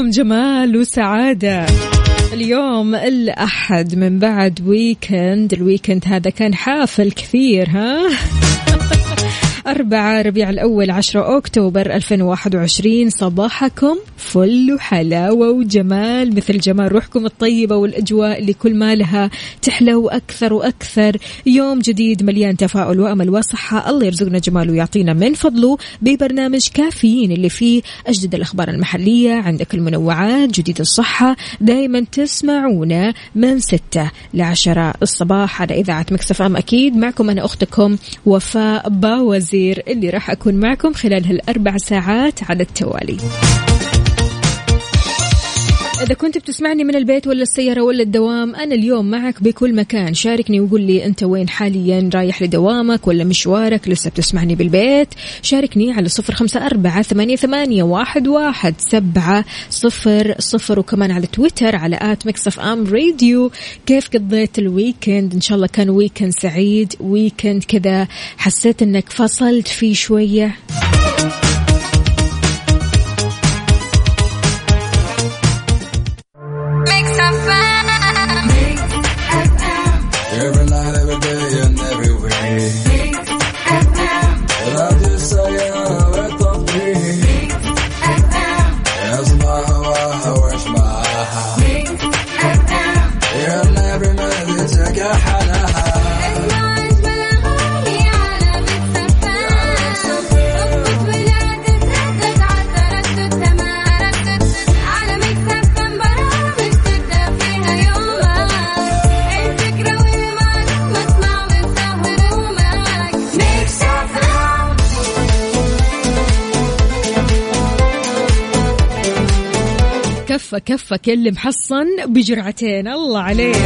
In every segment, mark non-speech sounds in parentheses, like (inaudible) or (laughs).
صباحكم جمال وسعادة. اليوم الأحد من بعد weekend ال weekend هذا كان حافل كثير ها؟ أربعة ربيع الأول عشرة أكتوبر 2021 صباحكم فل وحلاوة وجمال مثل جمال روحكم الطيبة والأجواء اللي كل ما لها تحلو أكثر وأكثر. يوم جديد مليان تفاؤل وأمل وصحة. الله يرزقنا جمال ويعطينا من فضله ببرنامج كافيين اللي فيه أجدد الأخبار المحلية. عندك المنوعات جديد الصحة. دايما تسمعونا من ستة لعشرة الصباح. على إذاعة ميكس أف أم أكيد. معكم أنا أختكم وفاء باوزير اللي راح أكون معكم خلال هالأربع ساعات على التوالي. إذا كنت بتسمعني من البيت ولا السيارة ولا الدوام أنا اليوم معك بكل مكان. شاركني وقول لي أنت وين حاليا رايح لدوامك ولا مشوارك لسه بتسمعني بالبيت. شاركني على صفر خمسة أربعة ثمانية, ثمانية واحد, واحد سبعة صفر صفر. وكمان على تويتر على آت ميكس أف أم راديو. كيف قضيت ال weekend؟ إن شاء الله كان weekend سعيد weekend كذا حسيت أنك فصلت فيه شوية. كفة كفة كل محصن بجرعتين الله عليك.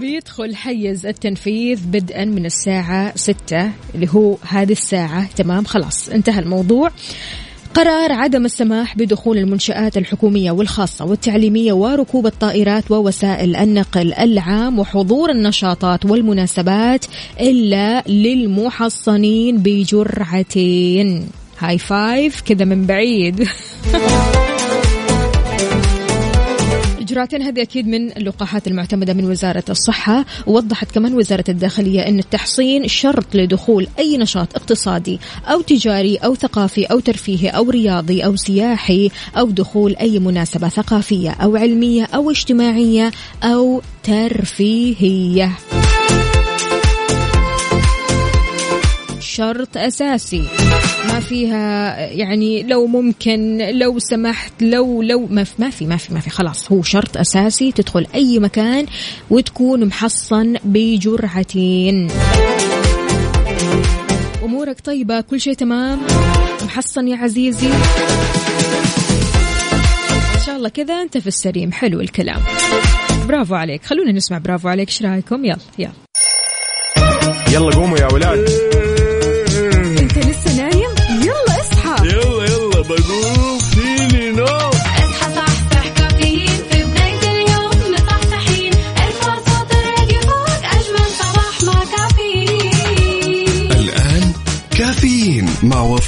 بيدخل حيز التنفيذ بدءا من الساعة ستة اللي هو هذه الساعة. تمام خلاص انتهى الموضوع. قرار عدم السماح بدخول المنشآت الحكومية والخاصة والتعليمية وركوب الطائرات ووسائل النقل العام وحضور النشاطات والمناسبات إلا للمحصنين بجرعتين. هاي فايف كذا من بعيد. (laughs) إجراءاتين هذه أكيد من اللقاحات المعتمدة من وزارة الصحة. ووضحت كمان وزارة الداخلية أن التحصين شرط لدخول أي نشاط اقتصادي أو تجاري أو ثقافي أو ترفيهي أو رياضي أو سياحي أو دخول أي مناسبة ثقافية أو علمية أو اجتماعية أو ترفيهية. شرط أساسي. ما فيها يعني لو ممكن لو سمحت لو لو ما في ما في ما في, ما في خلاص. هو شرط أساسي تدخل أي مكان وتكون محصن بجرعتين. أمورك طيبة كل شيء تمام؟ محصن يا عزيزي؟ إن شاء الله كذا أنت في السليم. حلو الكلام. برافو عليك. خلونا نسمع برافو عليك. إيش رأيكم؟ يلا يلا. يلا قوموا يا ولاد.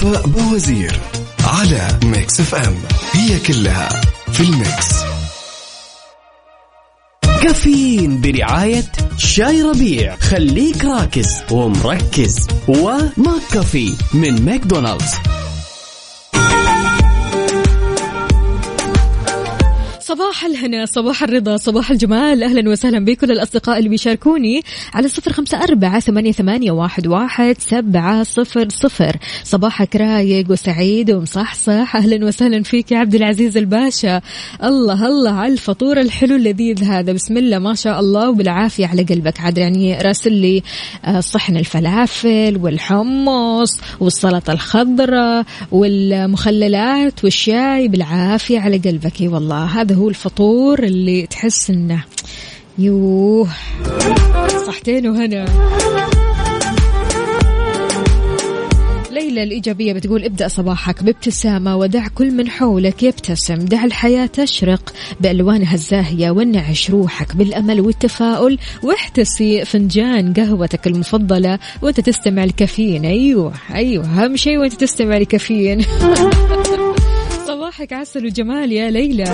وفاء باوزير على ميكس أف أم. هي كلها في الميكس. كافيين برعاية شاي ربيع. خليك راكز ومركز. وماك كافي من ماكدونالدز. صباح الهنا صباح الرضا صباح الجمال. أهلا وسهلا بكل الأصدقاء اللي بيشاركوني على صفر خمسة أربعة ثمانية, ثمانية واحد, واحد سبعة صفر صفر. صباحك رايق وسعيد ومصحصح. أهلا وسهلا فيك يا عبد العزيز الباشا. الله الله على الفطور الحلو اللذيذ هذا. بسم الله ما شاء الله. وبالعافية على قلبك. عاد يعني راسل لي آه، صحن الفلافل والحمص والسلطة الخضراء والمخللات والشاي. بالعافية على قلبك. والله هذا هو الفطور اللي تحس إنه يوه صحتين وهنا ليلى الإيجابية بتقول ابدأ صباحك بابتسامة ودع كل من حولك يبتسم دع الحياة تشرق بألوانها الزاهية وانعش روحك بالأمل والتفاؤل واحتسي فنجان قهوتك المفضلة وأنت تستمع الكافيين. أيوه أيوه أهم شيء وأنت تستمع الكافيين. (laughs) صباحك عسل وجمال يا ليلى.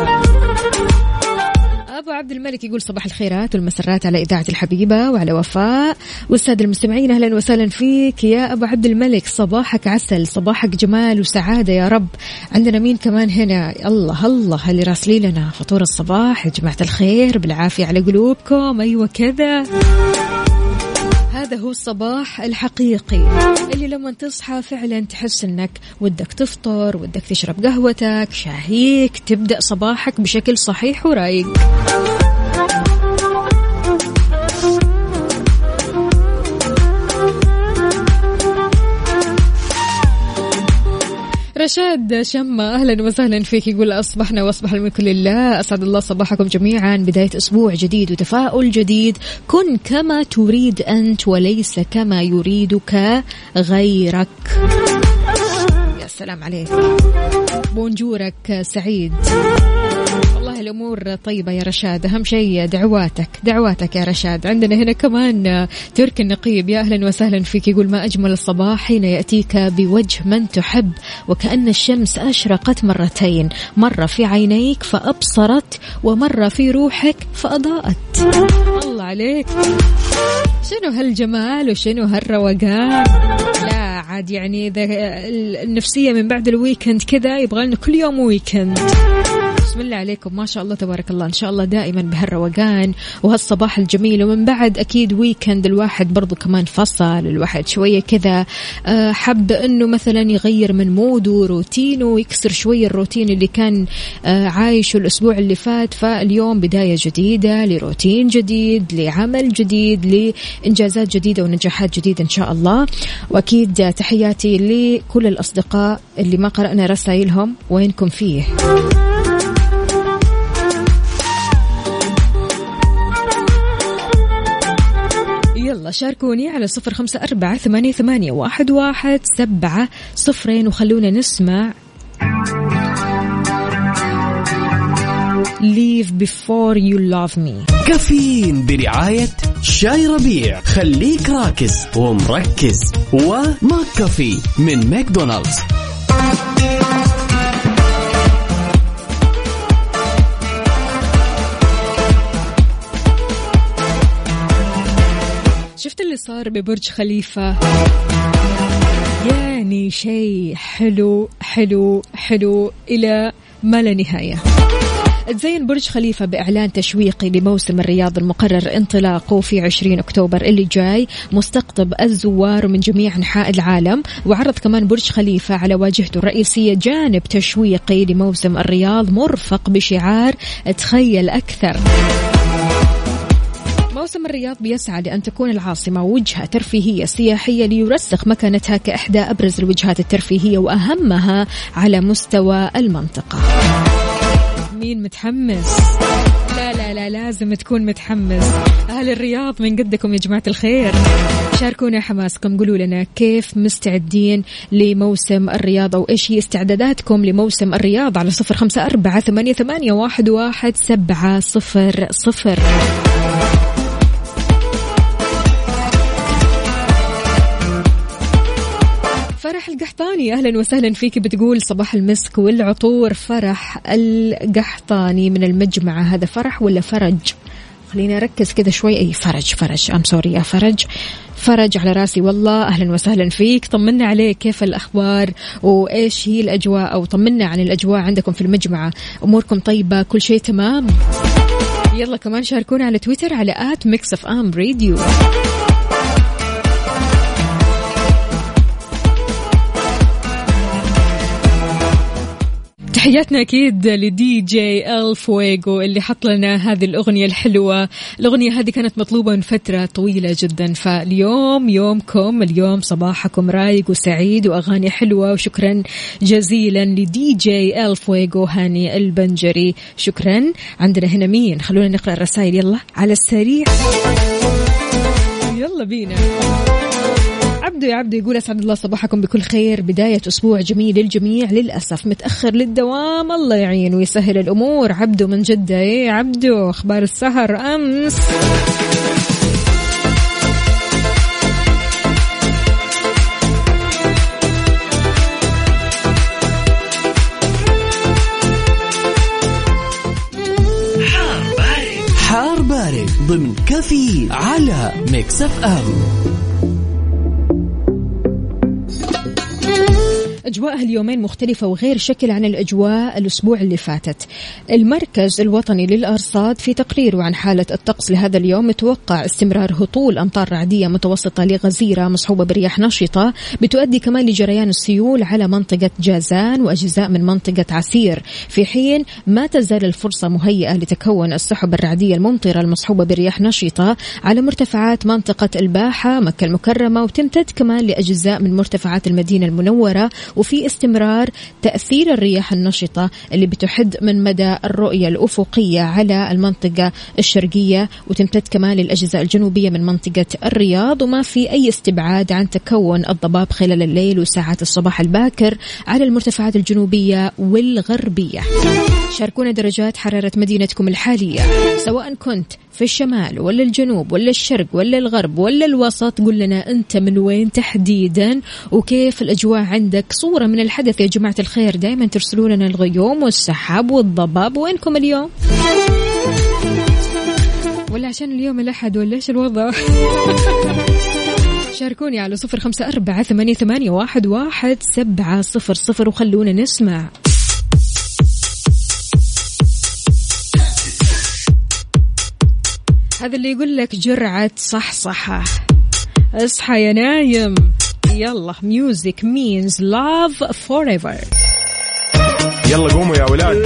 أبو عبد الملك يقول صباح الخيرات والمسرات على إذاعة الحبيبة وعلى وفاء. والسادة المستمعين أهلا وسهلا فيك. يا أبو عبد الملك صباحك عسل صباحك جمال وسعادة يا رب. عندنا مين كمان هنا؟ الله الله اللي راسلي لنا. فطور الصباح يا جماعة الخير بالعافية على قلوبكم. أيوة كذا. هذا هو الصباح الحقيقي. اللي لما تصحى فعلا تحس إنك ودك تفطر ودك تشرب قهوتك شاهيك تبدأ صباحك بشكل صحيح ورايق رشاد شمة أهلا وسهلا فيك. يقول أصبحنا وأصبح الملك لله. أسعد الله صباحكم جميعا. بداية أسبوع جديد وتفاؤل جديد. كن كما تريد أنت وليس كما يريدك غيرك. يا سلام عليك. بونجورك سعيد. الأمور. طيبة يا رشاد أهم شيء دعواتك دعواتك يا رشاد. عندنا هنا كمان تركي النقيب. يا أهلا وسهلا فيك. يقول ما أجمل الصباح حين يأتيك بوجه من تحب وكأن الشمس أشرقت مرتين. مره في عينيك فأبصرت ومره في روحك فأضاءت. الله عليك. شنو هالجمال وشنو هالروقان؟ لا عاد يعني إذا النفسية من بعد ال weekend كذا يبغى لنا كل يوم weekend بسم الله عليكم. ما شاء الله تبارك الله. إن شاء الله دائما بهالروقان وهالصباح الجميل. ومن بعد أكيد weekend الواحد برضو كمان فصل الواحد شوية كذا. آه، حب إنه مثلا يغير من موده روتينه ويكسر شوية الروتين اللي كان آه، عايشه الأسبوع اللي فات. فاليوم بداية جديدة لروتين جديد لعمل جديد لإنجازات جديدة ونجاحات جديدة إن شاء الله. وأكيد تحياتي لكل الأصدقاء اللي ما قرأنا رسائلهم. وينكم فيه؟ شاركوني على صفر خمسة أربعة ثمانية, ثمانية واحد, واحد سبعة صفرين وخلونا نسمع Leave before you love me. كافيين برعاية شاي ربيع. خليك راكز ومركز. وماك كافي من ماكدونالدز. صار ببرج خليفة. يعني شيء حلو حلو حلو إلى ما لا نهاية. تزين برج خليفة بإعلان تشويقي لموسم الرياض المقرر انطلاقه في 20 أكتوبر اللي جاي. مستقطب الزوار من جميع أنحاء العالم. وعرض كمان برج خليفة على واجهته الرئيسية جانب تشويقي لموسم الرياض مرفق بشعار. تخيل أكثر. موسم الرياض بيسعى لأن تكون العاصمة وجهة ترفيهية سياحية ليرسخ مكانتها كإحدى أبرز الوجهات الترفيهية وأهمها على مستوى المنطقة. مين متحمس؟ لا لا لا لازم تكون متحمس. أهل الرياض من قدكم يا جماعة الخير؟ شاركونا حماسكم قولوا لنا كيف مستعدين لموسم الرياض أو إيش هي استعداداتكم لموسم الرياض على صفر خمسة أربعة ثمانية, ثمانية واحد, واحد سبعة صفر صفر. فرح القحطاني. أهلا وسهلا فيك بتقول صباح المسك والعطور فرح القحطاني من المجمعه هذا فرح ولا فرج؟ خليني أركز كذا شوي. أي فرج فرج. I'm sorry يا فرج. فرج على راسي. والله أهلا وسهلا فيك. طمنا عليك. كيف الأخبار؟ وإيش هي الأجواء؟ أو طمنا عن الأجواء عندكم في المجمعة أموركم طيبة؟ كل شيء تمام؟ يلا كمان شاركونا على تويتر على آت ميكس أف أم راديو. تحياتنا أكيد لدي جي الفويجو اللي حط لنا هذه الأغنية الحلوة، الأغنية هذه كانت مطلوبة من فترة طويلة جدا فاليوم يومكم، اليوم صباحكم رايق وسعيد وأغاني حلوة وشكرا جزيلا لدي جي الفويجو هاني البنجري، شكرا. عندنا هنا مين؟ خلونا نقرأ الرسائل يلا على السريع. يلا بينا. عبدو يا عبدو يقول أسعد الله صباحكم بكل خير. بداية أسبوع جميل للجميع. للأسف متأخر للدوام. الله يعين ويسهل الأمور. عبدو من جدة. إيه عبدو؟ أخبار السهر أمس. ضمن كافيين على ميكس أف أم. أجواء هاليومين مختلفة وغير شكل عن الأجواء الأسبوع اللي فاتت. المركز الوطني للأرصاد في تقريره عن حالة الطقس لهذا اليوم متوقع استمرار هطول أمطار رعدية متوسطة لغزيرة مصحوبة برياح نشطة بتؤدي كمان لجريان السيول على منطقة جازان وأجزاء من منطقة عسير. في حين ما تزال الفرصة مهيئة لتكون السحب الرعدية الممطرة المصحوبة برياح نشطة على مرتفعات منطقة الباحة مكة المكرمة وتمتد كمان لأجزاء من مرتفعات المدينة المنورة وفي استمرار تأثير الرياح النشطة اللي بتحد من مدى الرؤية الأفقية على المنطقة الشرقية وتمتد كمان للأجزاء الجنوبية من منطقة الرياض وما في أي استبعاد عن تكون الضباب خلال الليل وساعات الصباح الباكر على المرتفعات الجنوبية والغربية. شاركونا درجات حرارة مدينتكم الحالية سواء كنت في الشمال ولا الجنوب ولا الشرق ولا الغرب ولا الوسط قل لنا أنت من وين تحديدا؟ وكيف الأجواء عندك؟ صورة من الحدث يا جماعة الخير دائما ترسلوا لنا الغيوم والسحاب والضباب. وينكم اليوم؟ ولا عشان اليوم الأحد ولا إيش الوضع؟ (laughs) شاركوني على صفر خمسة أربعة ثمانية, ثمانية واحد, واحد سبعة صفر صفر وخلونا نسمع. هذا اللي يقول لك جرعة صحصحة. اصحى يا نايم. يلا music means love forever يلا قوموا يا ولاد.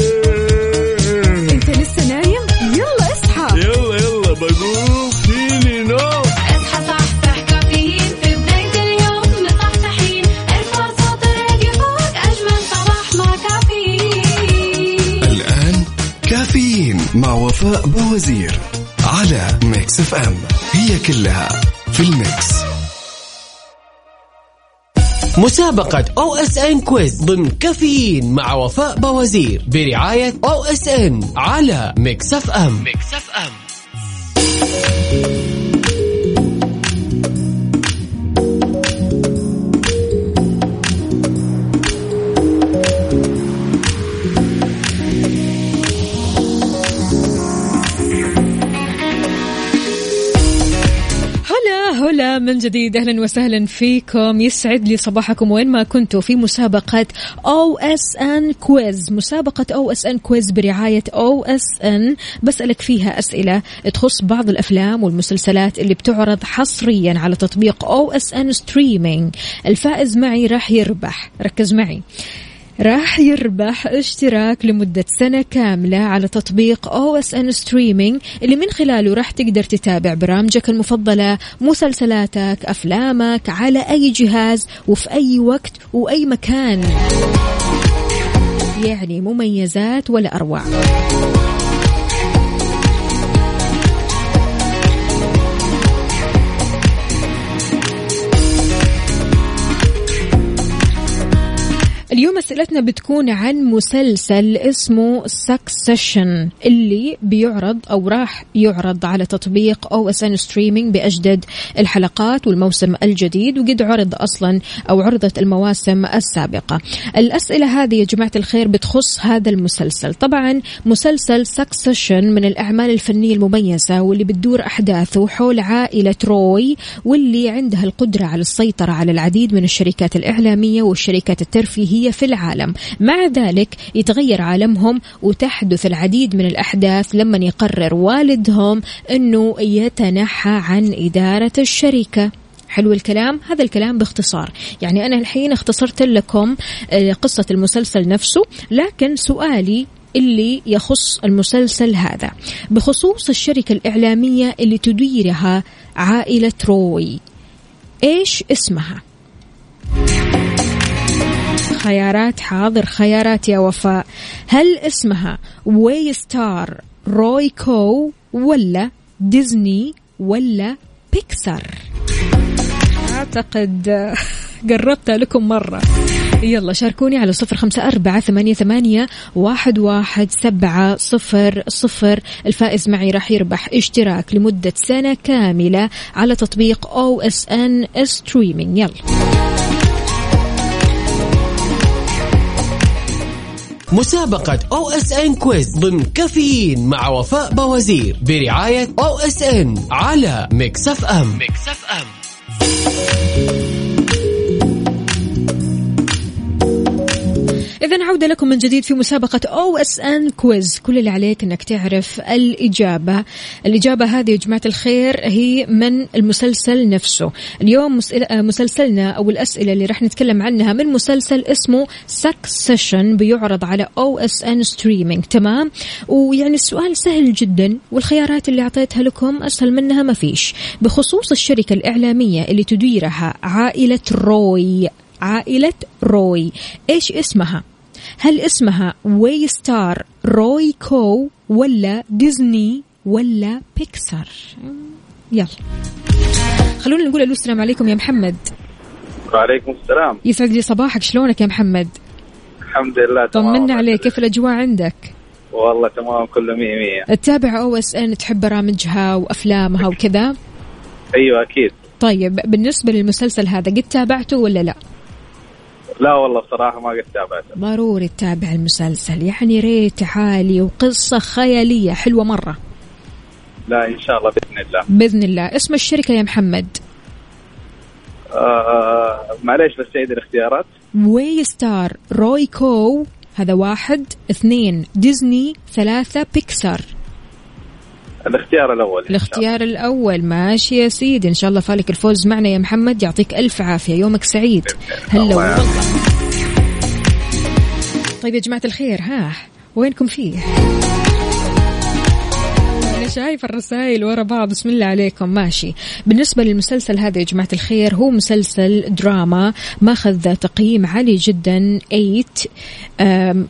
انت لسه نايم؟ يلا اصحى. يلا يلا بقوم. فيني نوم. اصحى صحصح كافيين. في بداية اليوم مصحصحين. ارفع صوت الراديو فوق أجمل صباح مع كافيين. الآن كافيين مع وفاء باوزير. على ميكس اف ام. هي كلها في الميكس. مسابقة أو إس إن quiz ضمن كافيين مع وفاء باوزير برعاية أو إس إن على ميكس اف ام. ميكس اف ام. من جديد. أهلا وسهلا فيكم. يسعد لي صباحكم وين ما كنتوا. في مسابقة أو إس إن quiz. مسابقة أو إس إن quiz برعاية أو إس إن. بسألك فيها أسئلة تخص بعض الأفلام والمسلسلات اللي بتعرض حصريا على تطبيق أو إس إن streaming. الفائز معي راح يربح. ركز معي. راح يربح اشتراك لمدة سنة كاملة على تطبيق أو اس ان اللي من خلاله راح تقدر تتابع برامجك المفضلة مسلسلاتك أفلامك على أي جهاز وفي أي وقت وأي مكان. يعني مميزات ولا أروع. اليوم اسئلتنا بتكون عن مسلسل اسمه Succession اللي بيعرض أو راح يعرض على تطبيق OSN streaming بأجدد الحلقات والموسم الجديد وقد عرض أصلا أو عرضت المواسم السابقة. الأسئلة هذه يا جماعة الخير بتخص هذا المسلسل، طبعا مسلسل سكسيشن من الأعمال الفنية المميزة واللي بتدور أحداثه حول عائلة روي واللي عندها القدرة على السيطرة على العديد من الشركات الإعلامية والشركات الترفيهية في العالم، مع ذلك يتغير عالمهم وتحدث العديد من الأحداث لما يقرر والدهم إنه يتنحى عن إدارة الشركة. حلو الكلام؟ هذا الكلام باختصار. يعني أنا الحين اختصرت لكم آه، قصة المسلسل نفسه لكن سؤالي اللي يخص المسلسل هذا. بخصوص الشركة الإعلامية اللي تديرها عائلة روي إيش اسمها؟ خيارات حاضر خيارات يا وفاء. هل اسمها Waystar Royco ولا ديزني ولا بيكسر أعتقد (laughs) قربتها لكم مرة. يلا شاركوني على صفر خمسة أربعة ثمانية, ثمانية واحد, واحد سبعة صفر صفر. الفائز معي راح يربح اشتراك لمدة سنة كاملة على تطبيق OSN يلا. مسابقة OSN quiz ضمن كافيين مع وفاء بوازير برعاية OSN على Mix FM Mix FM إذا عودة لكم من جديد في مسابقة OSN quiz، كل اللي عليك إنك تعرف الإجابة، الإجابة هذه يا جماعة الخير هي من المسلسل نفسه، اليوم آه، مسلسلنا أو الأسئلة اللي راح نتكلم عنها من مسلسل اسمه Succession بيعرض على OSN streaming، تمام؟ ويعني السؤال سهل جدا والخيارات اللي أعطيتها لكم أسهل منها ما فيش، بخصوص الشركة الإعلامية اللي تديرها عائلة روي. عائلة روي. إيش اسمها؟ هل اسمها Waystar Royco ولا ديزني ولا بيكسر يلا. خلونا نقول ألو السلام عليكم يا محمد. وعليكم السلام. يسعد لي صباحك شلونك يا محمد؟ الحمد لله تمام. طمنا عليك كيف الأجواء عندك؟ والله تمام كله مية مية. تتابع أو اس ان تحب برامجها وأفلامها وكذا؟ أيوه أكيد. طيب بالنسبة للمسلسل هذا قد تابعته ولا لا؟ لا والله بصراحة ما قد تابعته. ضروري تتابع المسلسل. يعني ريت عالي وقصة خيالية حلوة مرة. لا إن شاء الله بإذن الله. بإذن الله. اسم الشركة يا محمد. آه معليش بس عيد الاختيارات. Waystar Royco هذا واحد. اثنين ديزني ثلاثة بيكسار. الاختيار الأول. الاختيار الأول. ماشي يا سيدي إن شاء الله فالك الفوز معنا يا محمد. يعطيك ألف عافية. يومك سعيد. هلا والله. طيب يا جماعة الخير ها وينكم فيه؟ شايف الرسائل ورا بعض. بسم الله عليكم. ماشي. بالنسبة للمسلسل هذا يا جماعة الخير هو مسلسل دراما ماخذ تقييم عالي جدا. 8 أم،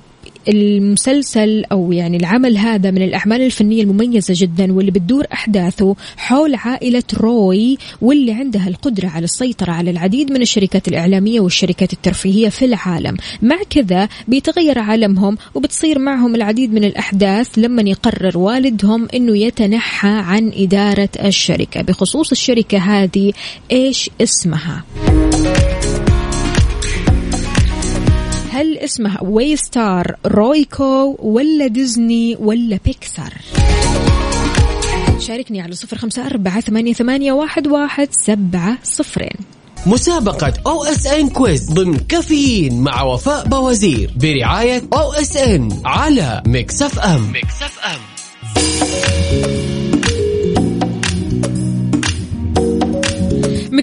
المسلسل أو يعني العمل هذا من الأعمال الفنية المميزة جدا واللي بتدور أحداثه حول عائلة روي واللي عندها القدرة على السيطرة على العديد من الشركات الإعلامية والشركات الترفيهية في العالم، مع كذا بيتغير عالمهم وبتصير معهم العديد من الأحداث لما يقرر والدهم إنه يتنحى عن إدارة الشركة، بخصوص الشركة هذه إيش اسمها؟ هل اسمها Waystar Royco ولا ديزني ولا بيكسر شاركني على صفر خمسة أربعة ثمانية, ثمانية واحد, واحد سبعة صفرين. مسابقة OSN quiz ضمن كافيين مع وفاء بوازير برعاية OSN على Mix FM. Mix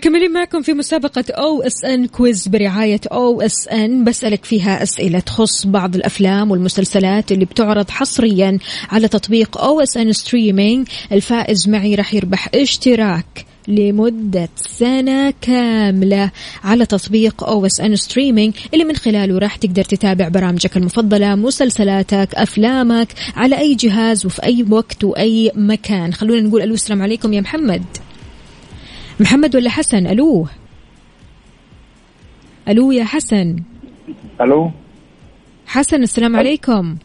مكملين معكم في مسابقة OSN quiz برعاية OSN بسألك فيها أسئلة تخص بعض الأفلام والمسلسلات اللي بتعرض حصريا على تطبيق OSN streaming الفائز معي راح يربح اشتراك لمدة سنة كاملة على تطبيق OSN streaming اللي من خلاله راح تقدر تتابع برامجك المفضلة مسلسلاتك أفلامك على أي جهاز وفي أي وقت وأي مكان. خلونا نقول ألو السلام عليكم يا محمد. محمد ولا حسن؟ ألو. ألو يا حسن. ألو. حسن السلام عليكم.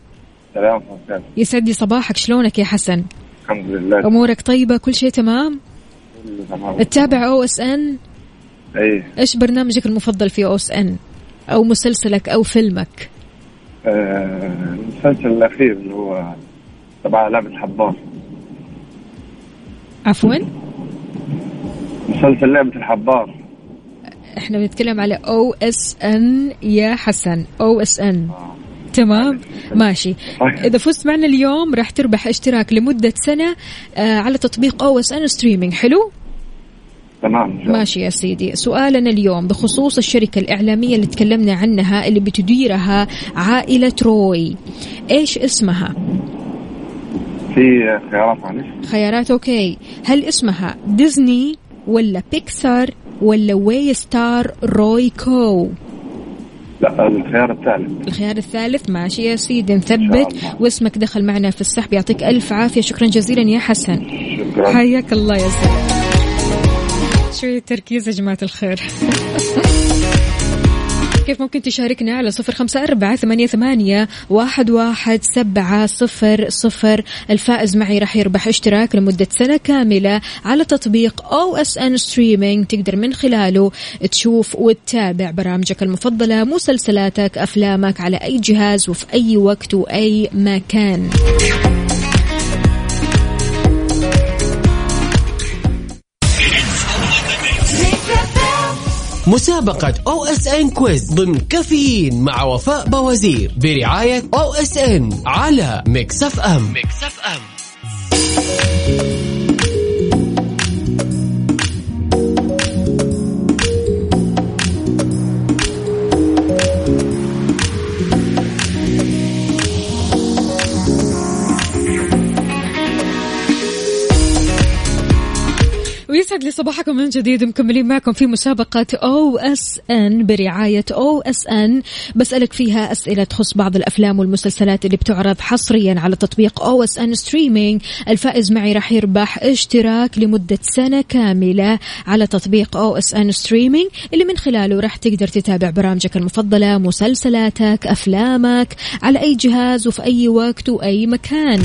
سلام عليكم يسعد لي صباحك. شلونك يا حسن؟ الحمد لله. أمورك طيبة؟ كل شيء تمام؟ تتابع OSN؟ اي إيش برنامجك المفضل في OSN؟ أو مسلسلك أو فيلمك؟ آه، المسلسل الأخير اللي هو تبع لعبة الحبار عفوا. مسلسل لعبة الحبار. إحنا بنتكلم على أو اس ان يا حسن. أو اس ان تمام؟ ماشي. صحيح. إذا فزت معنا اليوم راح تربح اشتراك لمدة سنة آه على تطبيق OSN streaming حلو؟ تمام. ماشي يا سيدي. سؤالنا اليوم بخصوص الشركة الإعلامية اللي تكلمنا عنها اللي بتديرها عائلة روي. إيش اسمها؟ في خيارات معلش. خيارات okay. هل اسمها ديزني ولا بيكسار ولا Waystar Royco لا الخيار الثالث. الخيار الثالث ماشي يا سيدي نثبت. واسمك دخل معنا في السحب يعطيك ألف عافية. شكرا جزيلا يا حسن. شكرا. حياك الله يا سلام شوية تركيز يا جماعة الخير. (laughs) كيف ممكن تشاركنا على صفر خمسة أربعة ثمانية, ثمانية واحد, واحد سبعة صفر صفر. الفائز معي راح يربح اشتراك لمدة سنة كاملة على تطبيق OSN streaming تقدر من خلاله تشوف وتتابع برامجك المفضلة مسلسلاتك أفلامك على أي جهاز وفي أي وقت وأي مكان. مسابقة OSN quiz ضمن كافيين مع وفاء بوازير برعاية OSN على Mix FM. Mix FM. ويسعد لي صباحكم من جديد. مكملين معكم في مسابقة أو اس ان برعاية أو اس ان بسألك فيها أسئلة تخص بعض الأفلام والمسلسلات اللي بتعرض حصريا على تطبيق OSN streaming الفائز معي راح يربح اشتراك لمدة سنة كاملة على تطبيق OSN streaming اللي من خلاله راح تقدر تتابع برامجك المفضلة مسلسلاتك أفلامك على أي جهاز وفي أي وقت وأي مكان.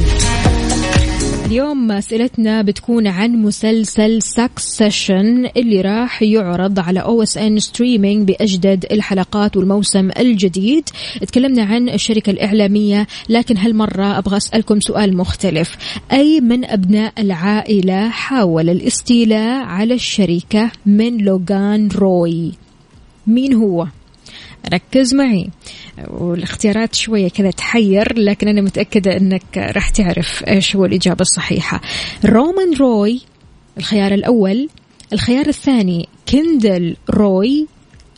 اليوم اسئلتنا بتكون عن مسلسل Succession اللي راح يعرض على OSN Streaming بأجدد الحلقات والموسم الجديد. تكلمنا عن الشركة الإعلامية لكن هالمرة أبغى أسألكم سؤال مختلف. أي من أبناء العائلة حاول الاستيلاء على الشركة من لوغان روي؟ مين هو؟ ركز معي. والاختيارات شوية كذا تحير لكن أنا متأكدة أنك راح تعرف إيش هو الإجابة الصحيحة. رومان روي الخيار الأول. الخيار الثاني كندل روي.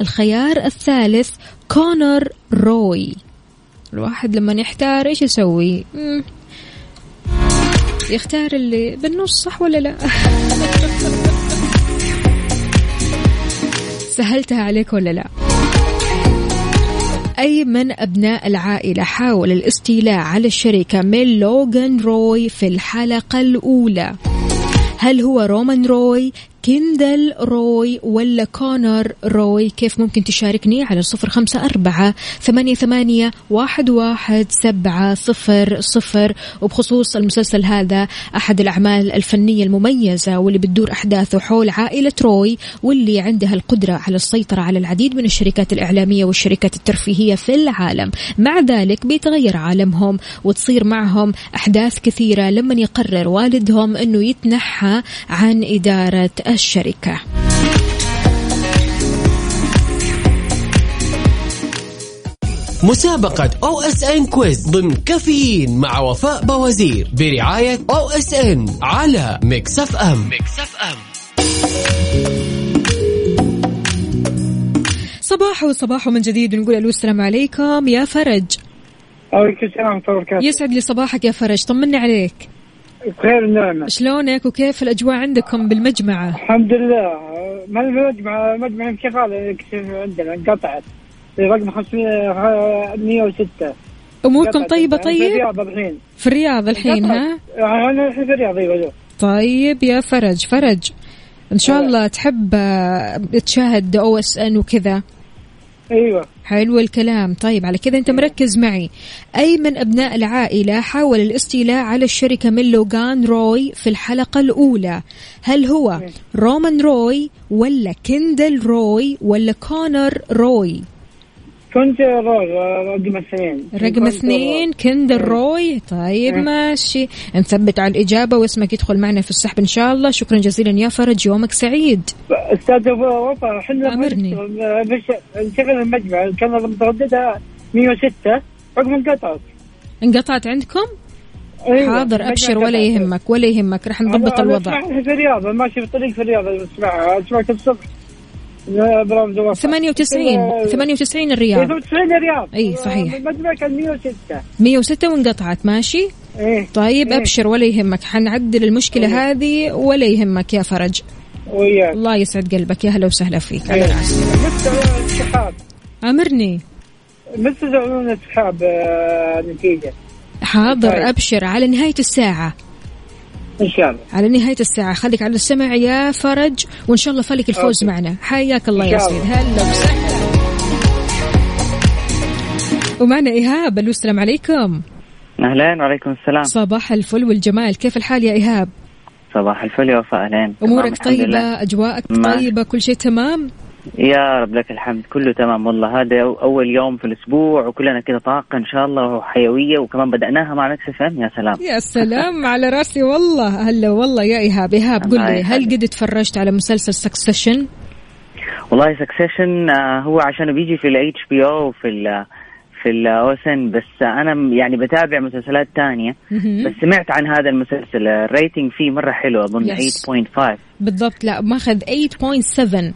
الخيار الثالث كونر روي. الواحد لما يحتار إيش يسوي. يختار اللي بالنص صح ولا لا؟ (laughs) سهلتها عليك ولا لا؟ أي من أبناء العائلة. حاول الاستيلاء على الشركة من لوغان روي في الحلقة الأولى. هل هو رومان روي؟ كيندل روي ولا كونر روي؟ كيف ممكن تشاركني على صفر خمسة أربعة ثمانية, ثمانية واحد, واحد سبعة صفر صفر؟ وبخصوص المسلسل هذا أحد الأعمال الفنية المميزة واللي بتدور أحداثه حول عائلة روي واللي عندها القدرة على السيطرة على العديد من الشركات الإعلامية والشركات الترفيهية في العالم. مع ذلك بيتغير عالمهم وتصير معهم أحداث كثيرة لما يقرر والدهم أنه يتنحى عن إدارة الشركة. مسابقة OSN Quiz ضمن كافيين مع وفاء بوازير برعاية أو اس ان على ميكس اف ام ميكس اف ام صباح وصباح من جديد نقول ألو السلام عليكم. يا فرج. عليكم السلام ورحمة الله وبركاته يسعد لي صباحك يا فرج طمني عليك. بخير النعمة شلونك وكيف الأجواء عندكم بالمجمعة؟ الحمد لله. ما المجمع مجمع شغال عندنا انقطعت. رقم 500 106 أموركم انقطعت. طيبة أنا في طيب؟ الرياض الحين. في الرياض الحين ها؟ أنا الحين في الرياض أيوه طيب يا فرج فرج. إن شاء الله تحب آه، تشاهد أو إس إن وكذا. أيوه. حلو الكلام. طيب على كذا أنت مركز معي. أي من أبناء العائلة حاول الاستيلاء على الشركة من لوغان روي في الحلقة الأولى؟ هل هو رومان روي ولا كيندل روي ولا كونر روي؟ كندل روي رقم اثنين. رقم اثنين كندل روي طيب إيه. ماشي. نثبت على الإجابة واسمك يدخل معنا في السحب إن شاء الله. شكرا جزيلا يا فرج يومك سعيد. روي. أستاذ وفاء إحنا أمرني. نشغل المجمع. كان مترددها 106 رقم انقطعت. انقطعت عندكم؟ أيوة. حاضر أبشر ولا. يهمك ولا يهمك. أنا- نضبط الوضع. في الرياض ماشي في الطريق في الرياض اسمعها أسمعك الصبح. لا، برامج وفاء 98 98 الرياض 98 الرياض إي، صحيح. المجمع كان 106 106 وانقطعت ماشي؟ إيه. طيب إيه. أبشر ولا يهمك. حنعدل المشكلة إيه. هذه ولا يهمك يا فرج. وياك. الله يسعد قلبك. يا هلا وسهلا فيك. على إيه. راسي متى السحاب أمرني. متى تعلنون السحاب آه، نتيجة. حاضر طيب. أبشر. على نهاية الساعة. إن شاء الله. على نهاية الساعة. خليك على السمع يا فرج وإن شاء الله فالك الفوز أوكي. معنا. حياك الله يا سيد. هلا وسهلا. ومعنا إيهاب. ألو السلام عليكم. أهلين وعليكم السلام. صباح الفل والجمال. كيف الحال يا إيهاب؟ صباح الفل يا وفاء أهلين. طيبة؟ أجواءك ما- طيبة؟ كل شيء تمام؟ يا رب لك الحمد. كله تمام والله. هذا أول يوم في الأسبوع وكلنا كذا طاقة إن شاء الله وحيوية وكمان بدأناها مع Mix FM يا سلام. يا سلام على راسي. والله هلا والله يا إيهاب. إيهاب قل لي هل. قد تفرجت على مسلسل Succession والله Succession هو عشان بيجي في ال HBO في ال في ال OSN بس أنا يعني بتابع مسلسلات تانية بس سمعت عن هذا المسلسل. ال rating فيه مرة حلو أظن Yes. 8.5 بالضبط. لا ماخذ 8.7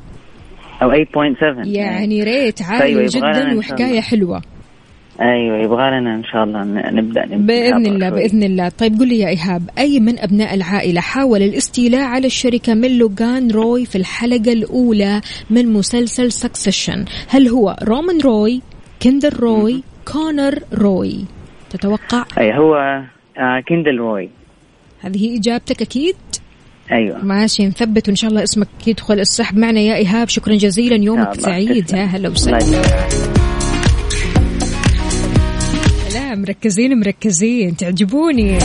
أو 8.7 يعني rate عالي لنا جدا الله. حلوة. أيوه يبغى لنا إن شاء الله نبدأ نبدأ بإذن نتابع الله شوي. بإذن الله. طيب قل لي يا إيهاب أي من أبناء العائلة حاول الاستيلاء على الشركة من لوغان روي في الحلقة الأولى من مسلسل Succession هل هو رومان روي كندل روي كونر روي؟ تتوقع؟ أي هو آه كيندل روي. هذه إجابتك أكيد؟ أيوه. ماشي نثبت وإن شاء الله اسمك يدخل السحب معنا. يا إيهاب شكرا جزيلا. يومك سعيد. يا هلا وسهلا. لا مركزين مركزين. تعجبوني.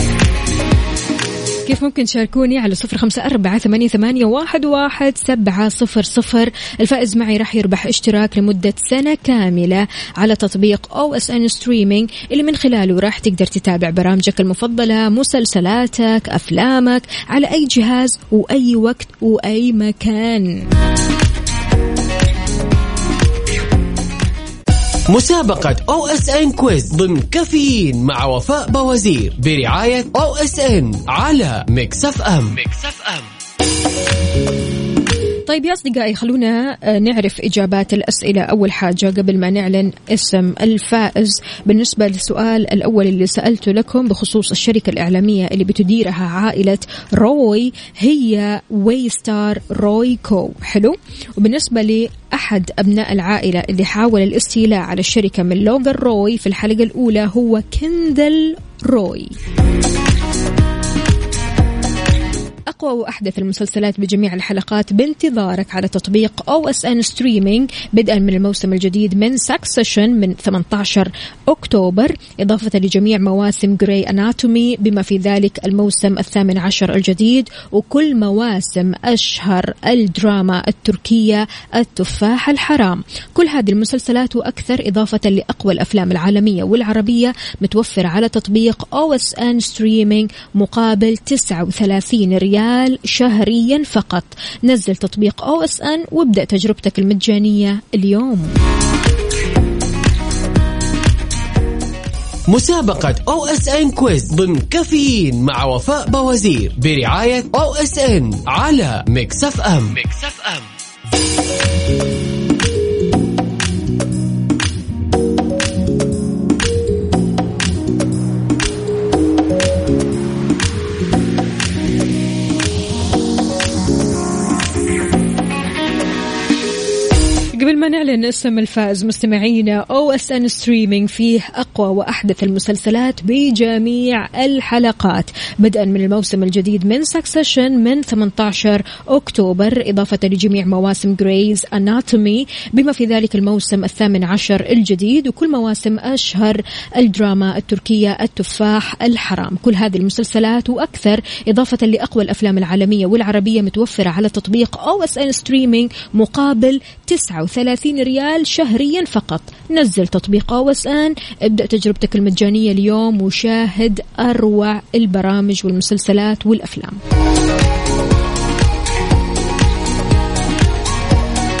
كيف ممكن تشاركوني على صفر خمسة أربعة ثمانية, ثمانية واحد, واحد سبعة صفر صفر. الفائز معي راح يربح اشتراك لمدة سنة كاملة على تطبيق OSN Streaming اللي من خلاله راح تقدر تتابع برامجك المفضلة مسلسلاتك أفلامك على أي جهاز وأي وقت وأي مكان. مسابقة OSN Quiz ضمن كافيين مع وفاء بوازير برعاية أو اس ان على ميكس اف ام ميكس اف ام طيب يا أصدقائي خلونا آه، نعرف إجابات الأسئلة. أول حاجة قبل ما نعلن اسم الفائز بالنسبة للسؤال الأول اللي سألته لكم بخصوص الشركة الإعلامية اللي بتديرها عائلة روي هي Waystar Royco حلو؟ وبالنسبة لأحد أبناء العائلة اللي حاول الاستيلاء على الشركة من لوغان روي في الحلقة الأولى هو كندل روي أقوى وأحدث المسلسلات بجميع الحلقات بانتظارك على تطبيق OSN Streaming بدءا من الموسم الجديد من Succession من 18 أكتوبر إضافة لجميع مواسم Grey's Anatomy بما في ذلك الموسم الثامن عشر الجديد وكل مواسم أشهر الدراما التركية التفاح الحرام. كل هذه المسلسلات وأكثر إضافة لأقوى الأفلام العالمية والعربية متوفرة على تطبيق OSN Streaming مقابل 39 ريال شهريا فقط. نزل تطبيق OSN وابدأ تجربتك المجانية اليوم. مسابقة OSN Quiz ضمن كافيين مع وفاء بوازير برعاية أو إس إن على ميكس إف إم. ميكس إف إم. نعلن اسم الفائز مستمعينا OSN Streaming فيه أقوى وأحدث المسلسلات بجميع الحلقات. بدءا من الموسم الجديد من Succession من 18 أكتوبر إضافة لجميع مواسم Grey's Anatomy بما في ذلك الموسم الثامن عشر الجديد وكل مواسم أشهر الدراما التركية التفاح الحرام. كل هذه المسلسلات وأكثر إضافة لأقوى الأفلام العالمية والعربية متوفرة على تطبيق OSN Streaming مقابل 39 ريال شهريا فقط. نزل تطبيق OSN. ابدأ تجربتك المجانية اليوم وشاهد أروع البرامج والمسلسلات والأفلام.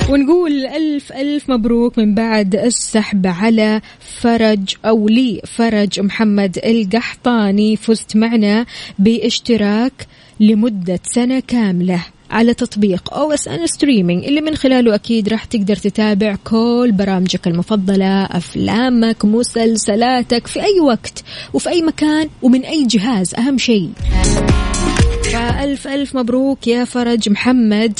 ونقول ألف ألف مبروك من بعد السحب على فرج أو لي فرج محمد القحطاني. فزت معنا باشتراك لمدة سنة كاملة. على تطبيق OSN Streaming اللي من خلاله أكيد راح تقدر تتابع كل برامجك المفضلة أفلامك مسلسلاتك في أي وقت وفي أي مكان ومن أي جهاز أهم شيء. فالف ألف مبروك يا فرج محمد.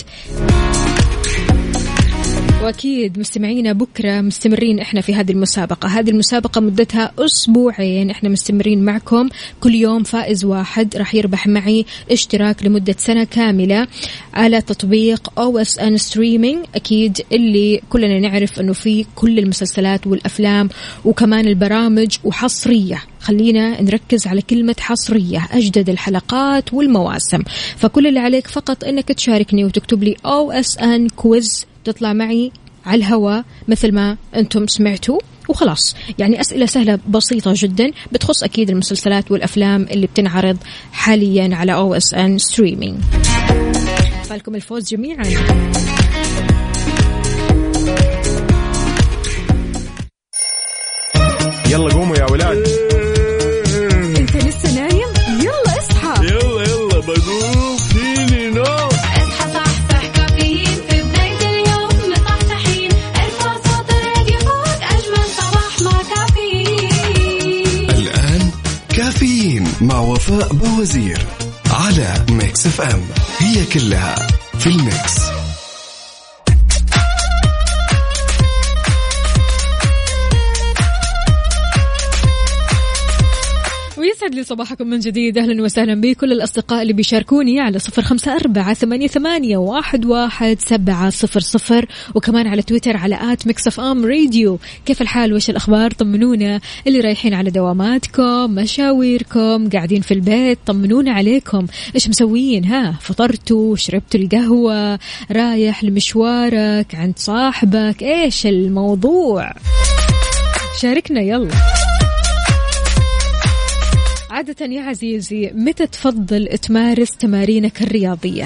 وأكيد مستمعينا بكرة مستمرين إحنا في هذه المسابقة، هذه المسابقة مدتها أسبوعين. إحنا مستمرين معكم. كل يوم فائز واحد راح يربح معي اشتراك لمدة سنة كاملة على تطبيق OSN Streaming أكيد اللي كلنا نعرف إنه فيه كل المسلسلات والأفلام وكمان البرامج وحصرية. خلينا نركز على كلمة حصرية. أجدد الحلقات والمواسم. فكل اللي عليك فقط أنك تشاركني وتكتب لي OSN quiz تطلع معي على الهواء مثل ما أنتم سمعتوا وخلاص. يعني أسئلة سهلة بسيطة جدا بتخص أكيد المسلسلات والأفلام اللي بتنعرض حاليا على OSN Streaming فالكم الفوز جميعا. يلا قوموا يا ولاد. كلها في الميكس. صباحكم من جديد. أهلا وسهلا بكل الأصدقاء اللي بيشاركوني على صفر خمسة أربعة ثمانية, ثمانية واحد, واحد سبعة صفر صفر. وكمان على تويتر على at Mix FM Radio. كيف الحال؟ وش الأخبار؟ طمنونا. اللي رايحين على دواماتكم مشاويركم قاعدين في البيت طمنونا عليكم. إيش مسويين؟ ها فطرتوا شربتوا القهوة رايح لمشوارك عند صاحبك. إيش الموضوع؟ شاركنا يلا. عادة يا عزيزي متى تفضل تمارس تمارينك الرياضية؟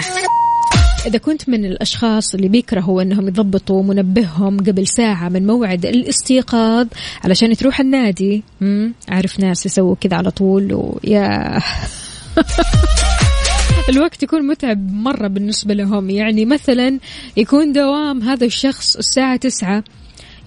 إذا كنت من الأشخاص اللي بيكرهوا أنهم يضبطوا منبههم قبل ساعة من موعد الاستيقاظ علشان تروح النادي. أعرف ناس يسووا كذا على طول ويا (laughs) الوقت يكون متعب مرة بالنسبة لهم. يعني مثلا يكون دوام هذا الشخص الساعة تسعة.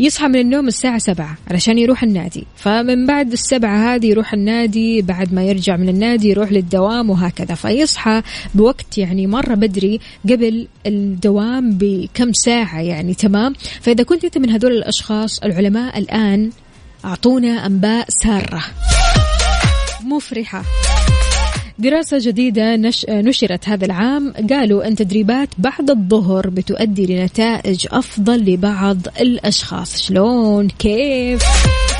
يصحى من النوم الساعة سبعة علشان يروح النادي. فمن بعد السبعة هذه يروح النادي بعد ما يرجع من النادي يروح للدوام وهكذا. فيصحى بوقت يعني مرة بدري قبل الدوام بكم ساعة يعني تمام؟ فإذا كنت أنت من هذول الأشخاص العلماء الآن أعطونا أنباء سارة. مفرحة. دراسة جديدة نش... نشرت هذا العام. قالوا أن تدريبات بعد الظهر بتؤدي لنتائج أفضل لبعض الأشخاص. شلون؟ كيف؟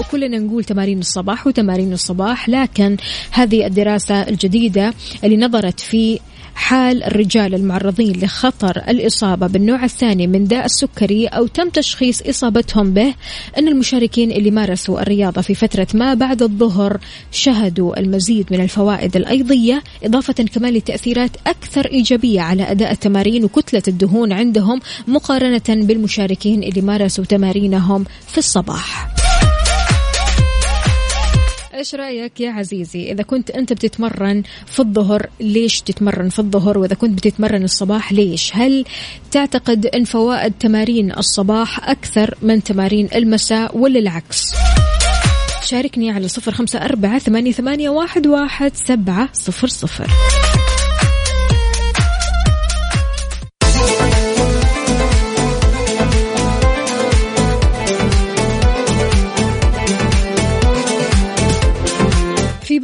وكلنا نقول تمارين الصباح وتمارين الصباح لكن هذه الدراسة الجديدة اللي نظرت في حال الرجال المعرضين لخطر الإصابة بالنوع الثاني من داء السكري أو تم تشخيص إصابتهم به أن المشاركين اللي مارسوا الرياضة في فترة ما بعد الظهر شهدوا المزيد من الفوائد الأيضية إضافة كمان لتأثيرات أكثر إيجابية على أداء التمارين وكتلة الدهون عندهم مقارنة بالمشاركين اللي مارسوا تمارينهم في الصباح. إيش رأيك يا عزيزي؟ إذا كنت أنت بتتمرن في الظهر ليش تتمرن في الظهر؟ وإذا كنت بتتمرن الصباح ليش؟ هل تعتقد أن فوائد تمارين الصباح أكثر من تمارين المساء ولا العكس؟ شاركني على صفر خمسة أربعة ثمانية, ثمانية واحد, واحد سبعة صفر صفر.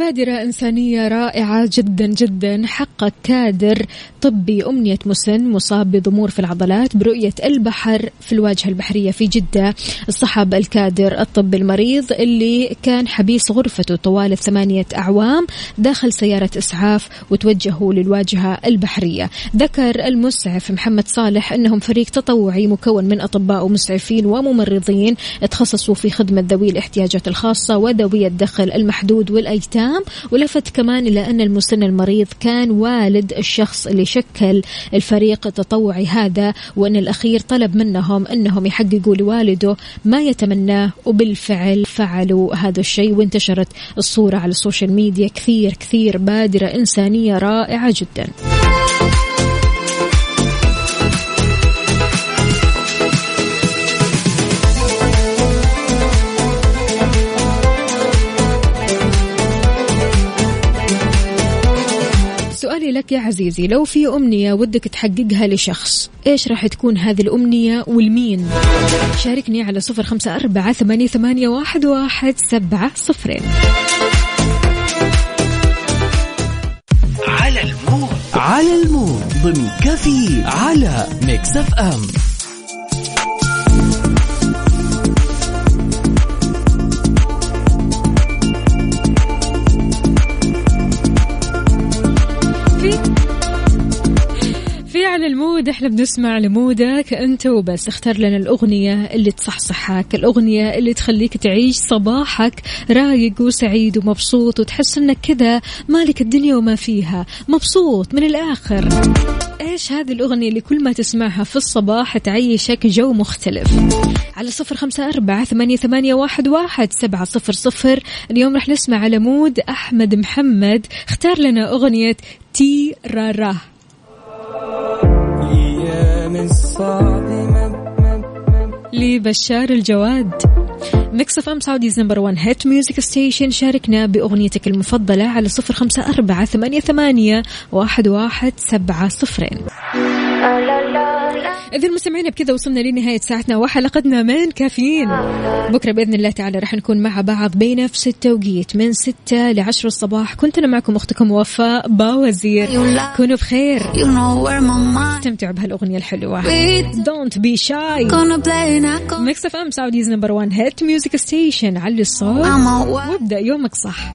بادرة إنسانية رائعة جدا جدا حقق كادر طبي أمنية مسن مصاب بضمور في العضلات برؤية البحر في الواجهة البحرية في جدة. اصطحب الكادر الطبي المريض اللي كان حبيس غرفته طوال ثمانية أعوام داخل سيارة إسعاف وتوجهوا للواجهة البحرية. ذكر المسعف محمد صالح أنهم فريق تطوعي مكون من أطباء ومسعفين وممرضين تخصصوا في خدمة ذوي الاحتياجات الخاصة وذوي الدخل المحدود والأيتام ولفت كمان إلى أن المسن المريض كان والد الشخص اللي شكل الفريق التطوعي هذا وأن الأخير طلب منهم أنهم يحققوا لوالده ما يتمناه وبالفعل فعلوا هذا الشيء وانتشرت الصورة على ال social media كثير كثير بادرة إنسانية رائعة جدا. سؤالي لك يا عزيزي لو في أمنية ودك تحققها لشخص إيش راح تكون هذه الأمنية ولمين؟ شاركني على صفر خمسة أربعة ثمانية, واحد, واحد سبعة صفرين. على ال mood. على ال mood. ضمن كفي على Mix FM. ال mood إحنا بنسمع ل mood ك أنت وبس. اختار لنا الأغنية اللي تصحصحك الأغنية اللي تخليك تعيش صباحك رايق وسعيد ومبسوط وتحس إنك كذا مالك الدنيا وما فيها. مبسوط من الآخر. إيش هذه الأغنية اللي كل ما تسمعها في الصباح تعيشك جو مختلف؟ على صفر خمسة أربعة ثمانية, ثمانية واحد, واحد سبعة صفر صفر. اليوم رح نسمع على mood أحمد محمد. اختار لنا أغنية تي راراه من صادمة لبشار الجواد. Mix FM Saudi's number 1 hit music station شاركنا بأغنيتك المفضلة على 054 88 11700 إذا مستمعينا بكذا وصلنا لنهاية ساعتنا وحلقتنا من كافيين. بكرة بإذن الله تعالى رح نكون مع بعض بنفس التوقيت من ستة لعشر الصباح. كنت أنا معكم أختكم وفاء باوزير. كونوا بخير. استمتعوا بهالأغنية الحلوة. Don't be shy. Mix FM Saudi's number 1 hit music station علي الصوت. وابدأ يومك صح.